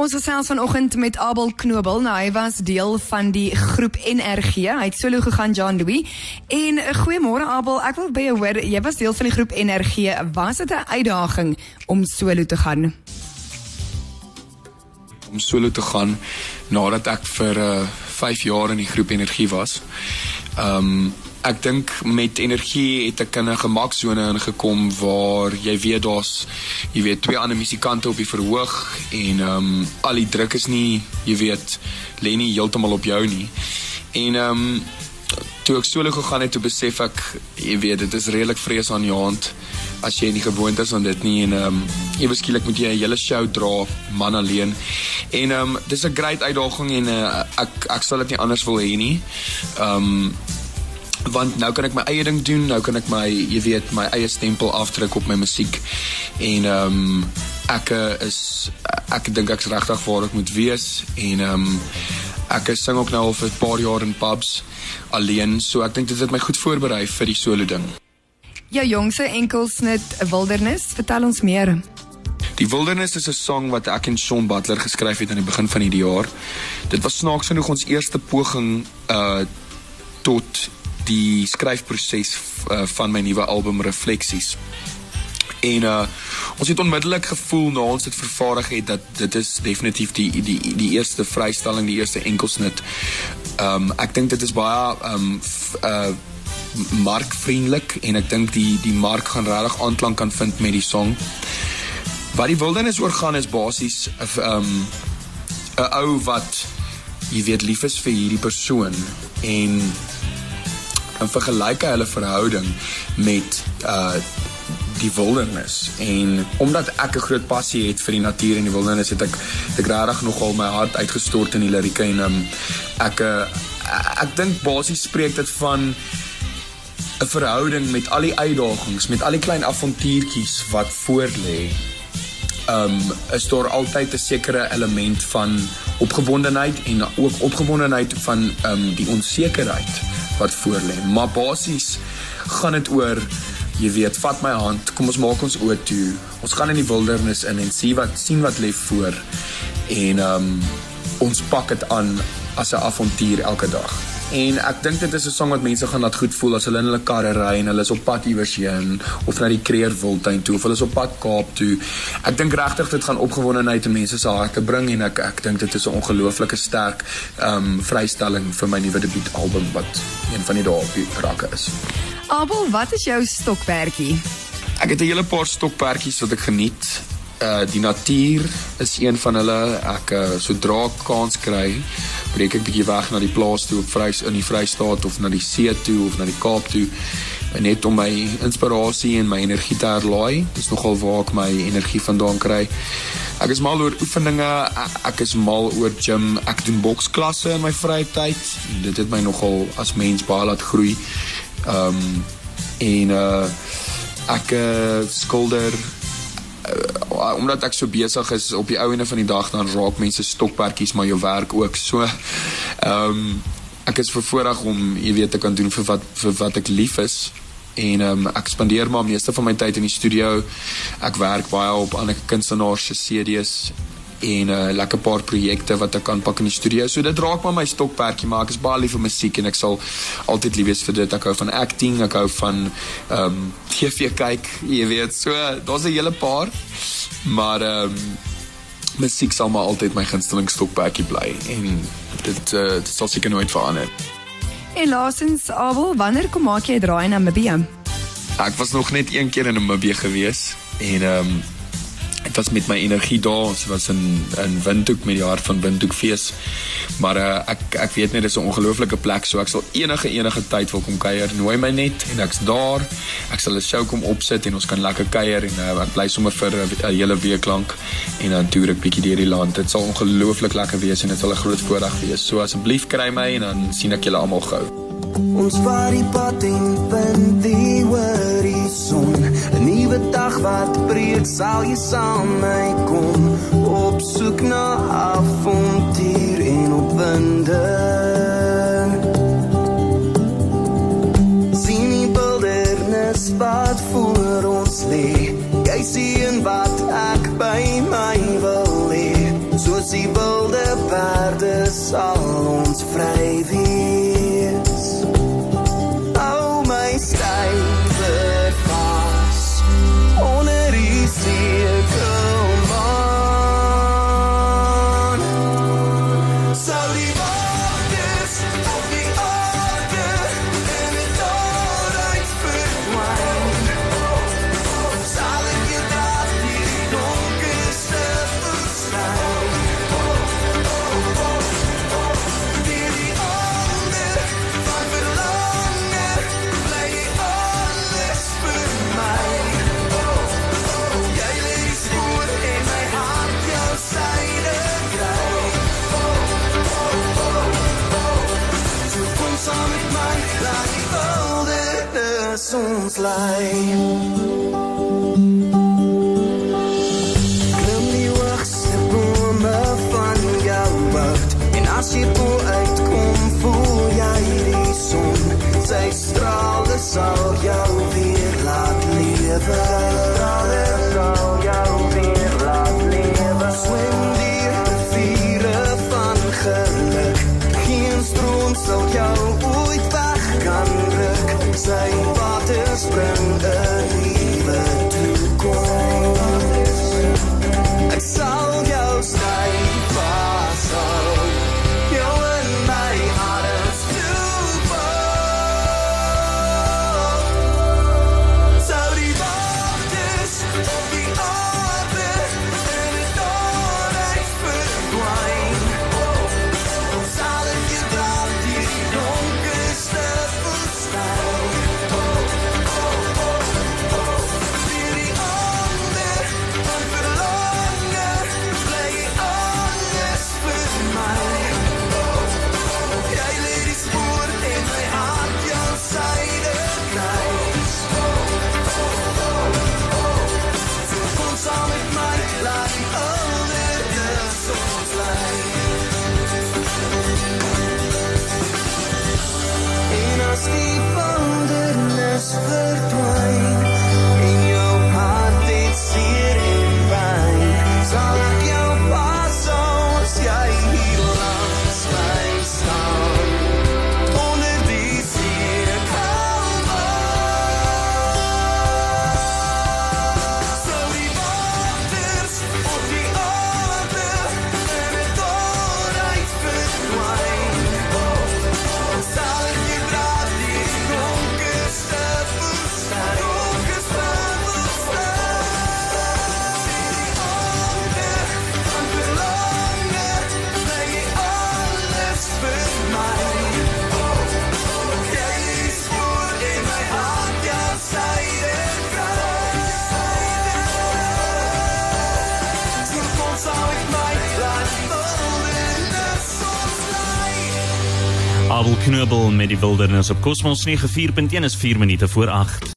Ons gesels vanoggend met Abel Knobel. Nou, hy was deel van die groep NRG. Hy het solo gegaan John Louis. En uh, goeiemôre Abel. Ek wil by jou hoor, jy was deel van die groep NRG. Was dit 'n uitdaging om solo te gaan? Om solo te gaan nadat ek vir uh, 5 jaar in die groep NRG was. Ehm um, ek dink met energie het ek in 'n gemaksone ingekom waar jy weet daar's jy weet twee ander musikante op die verhoog en ehm um, al die druk is nie jy weet lê nie heeltemal op jou nie. En ehm um, toe ek solo gegaan het, toe besef ek jy weet dit is redelik vreesaanjaend as jy nie gewoond is aan dit nie en ehm um, ewe skielik moet jy 'n hele show dra man alleen. En ehm um, dis 'n groot uitdaging en uh, ek ek sal dit nie anders wil hê nie. Ehm um, want nou kan ek my eie ding doen, nou kan ek my jy weet my eie stempel afdruk op my musiek. En ehm um, ek is ek dink ek's regtig waar ek moet wees en ehm um, ek sing ook nou al vir 'n paar jaar in pubs alleen, so ek dink dit het my goed voorberei vir die solo ding. Jou jongste enkelsnit Wildernis, vertel ons meer. Die Wildernis is 'n song wat ek en Shaun Butler geskryf het aan die begin van die jaar. Dit was snaaks genoeg ons eerste poging uh tot die skryfproses uh, van my nuwe album Refleksies. En uh ons het onmiddellik gevoel na ons dit vervaardig het dat dit is definitief die die die eerste vrystelling, die eerste enkelsnit. Um ek dink dit is baie um uh markvriendelik en ek dink die die mark gaan regtig aanklank kan vind met die song. Wat die wildernis oor gaan is basies 'n um 'n ou wat jy weet lief is vir hierdie persoon en en vergelyk hulle verhouding met uh die wildernis en omdat ek 'n groot passie het vir die natuur en die wildernis het ek ek regtig nogal my hart uitgestort in die lirieke en um, ek uh, ek dink basies spreek dit van 'n verhouding met al die uitdagings, met al die klein avontuurtjies wat voorlê. Um is daar altyd 'n sekere element van opgewondenheid en ook opgewondenheid van um die onsekerheid wat voor lê. Maar basies gaan dit oor jy weet, vat my hand, kom ons maak ons oë toe. Ons gaan in die wildernis in en sien wat sien wat lê voor. En um ons pak dit aan as 'n avontuur elke dag. En ek dink dit is 'n sang wat mense gaan laat goed voel as hulle in hulle karre ry en hulle is op pad iewers heen of na die Kreer Wildtuin toe of hulle is op pad Kaap toe. Ek dink regtig dit gaan opgewondenheid in mense se harte bring en ek ek dink dit is 'n ongelooflike sterk ehm um, vrystelling vir my nuwe debuutalbum wat een van die dae op die rakke is. Abel, wat is jou stokperdjie? Ek het 'n hele paar stokperdjies wat ek geniet. Uh die natuur is een van hulle. Ek uh, sodra ek kans kry, breek ek bietjie weg na die plaas toe op Vrys in die Vrystaat of na die see toe of na die Kaap toe net om my inspirasie en my energie te herlaai. Dis nogal waar ek my energie vandaan kry. Ek is mal oor oefeninge, ek is mal oor gym. Ek doen boksklasse in my vrye tyd. Dit het my nogal as mens baie laat groei. Ehm um, en uh ek uh, skilder uh, omdat ek so besig is op die ouene van die dag dan raak mense stokperdjies maar jou werk ook. So ehm um, ek is vervoorreg om jy weet te kan doen vir wat vir wat ek lief is. En ehm um, ek spandeer maar meeste van my tyd in die studio. Ek werk baie op ander kunstenaars se CD's en 'n uh, lekker paar projekte wat ek kan pak in die studio. So dit raak maar my stokperdjie, maar ek is baie lief vir musiek en ek sal altyd lief wees vir dit. Ek hou van acting, ek hou van ehm um, TV kyk, jy weet. So daar's 'n hele paar. Maar ehm um, musiek sal maar altyd my gunsteling stokperdjie bly en dit uh, dit sal seker nooit verander. En laasens Abel, wanneer kom maak jy 'n draai na Namibia? Ek was nog net een keer in Namibia gewees en ehm um, Dit was met my energie daar. Ons was in in Windhoek met die hart van Windhoek fees. Maar uh, ek ek weet net dis 'n ongelooflike plek, so ek sal enige enige tyd wil kom kuier. Nooi my net en ek's daar. Ek sal 'n show kom opsit en ons kan lekker kuier en uh, ek bly sommer vir 'n hele week lank en dan toer ek bietjie deur die land. Dit sal ongelooflik lekker wees en dit sal 'n groot voorreg wees. So asseblief kry my en dan sien ek julle almal gou. Ons vaar die pad en vind die horison 'n nuwe dag wat breek sal jy saam my kom ons lei. Klim die hoogste bome van jou macht en as jy voel uitkom, voel jy die son. Sy strale sal jou weer laat lewe. Abel Knobel met die wildernis op Cosmos 94.1 is 4 minute voor 8.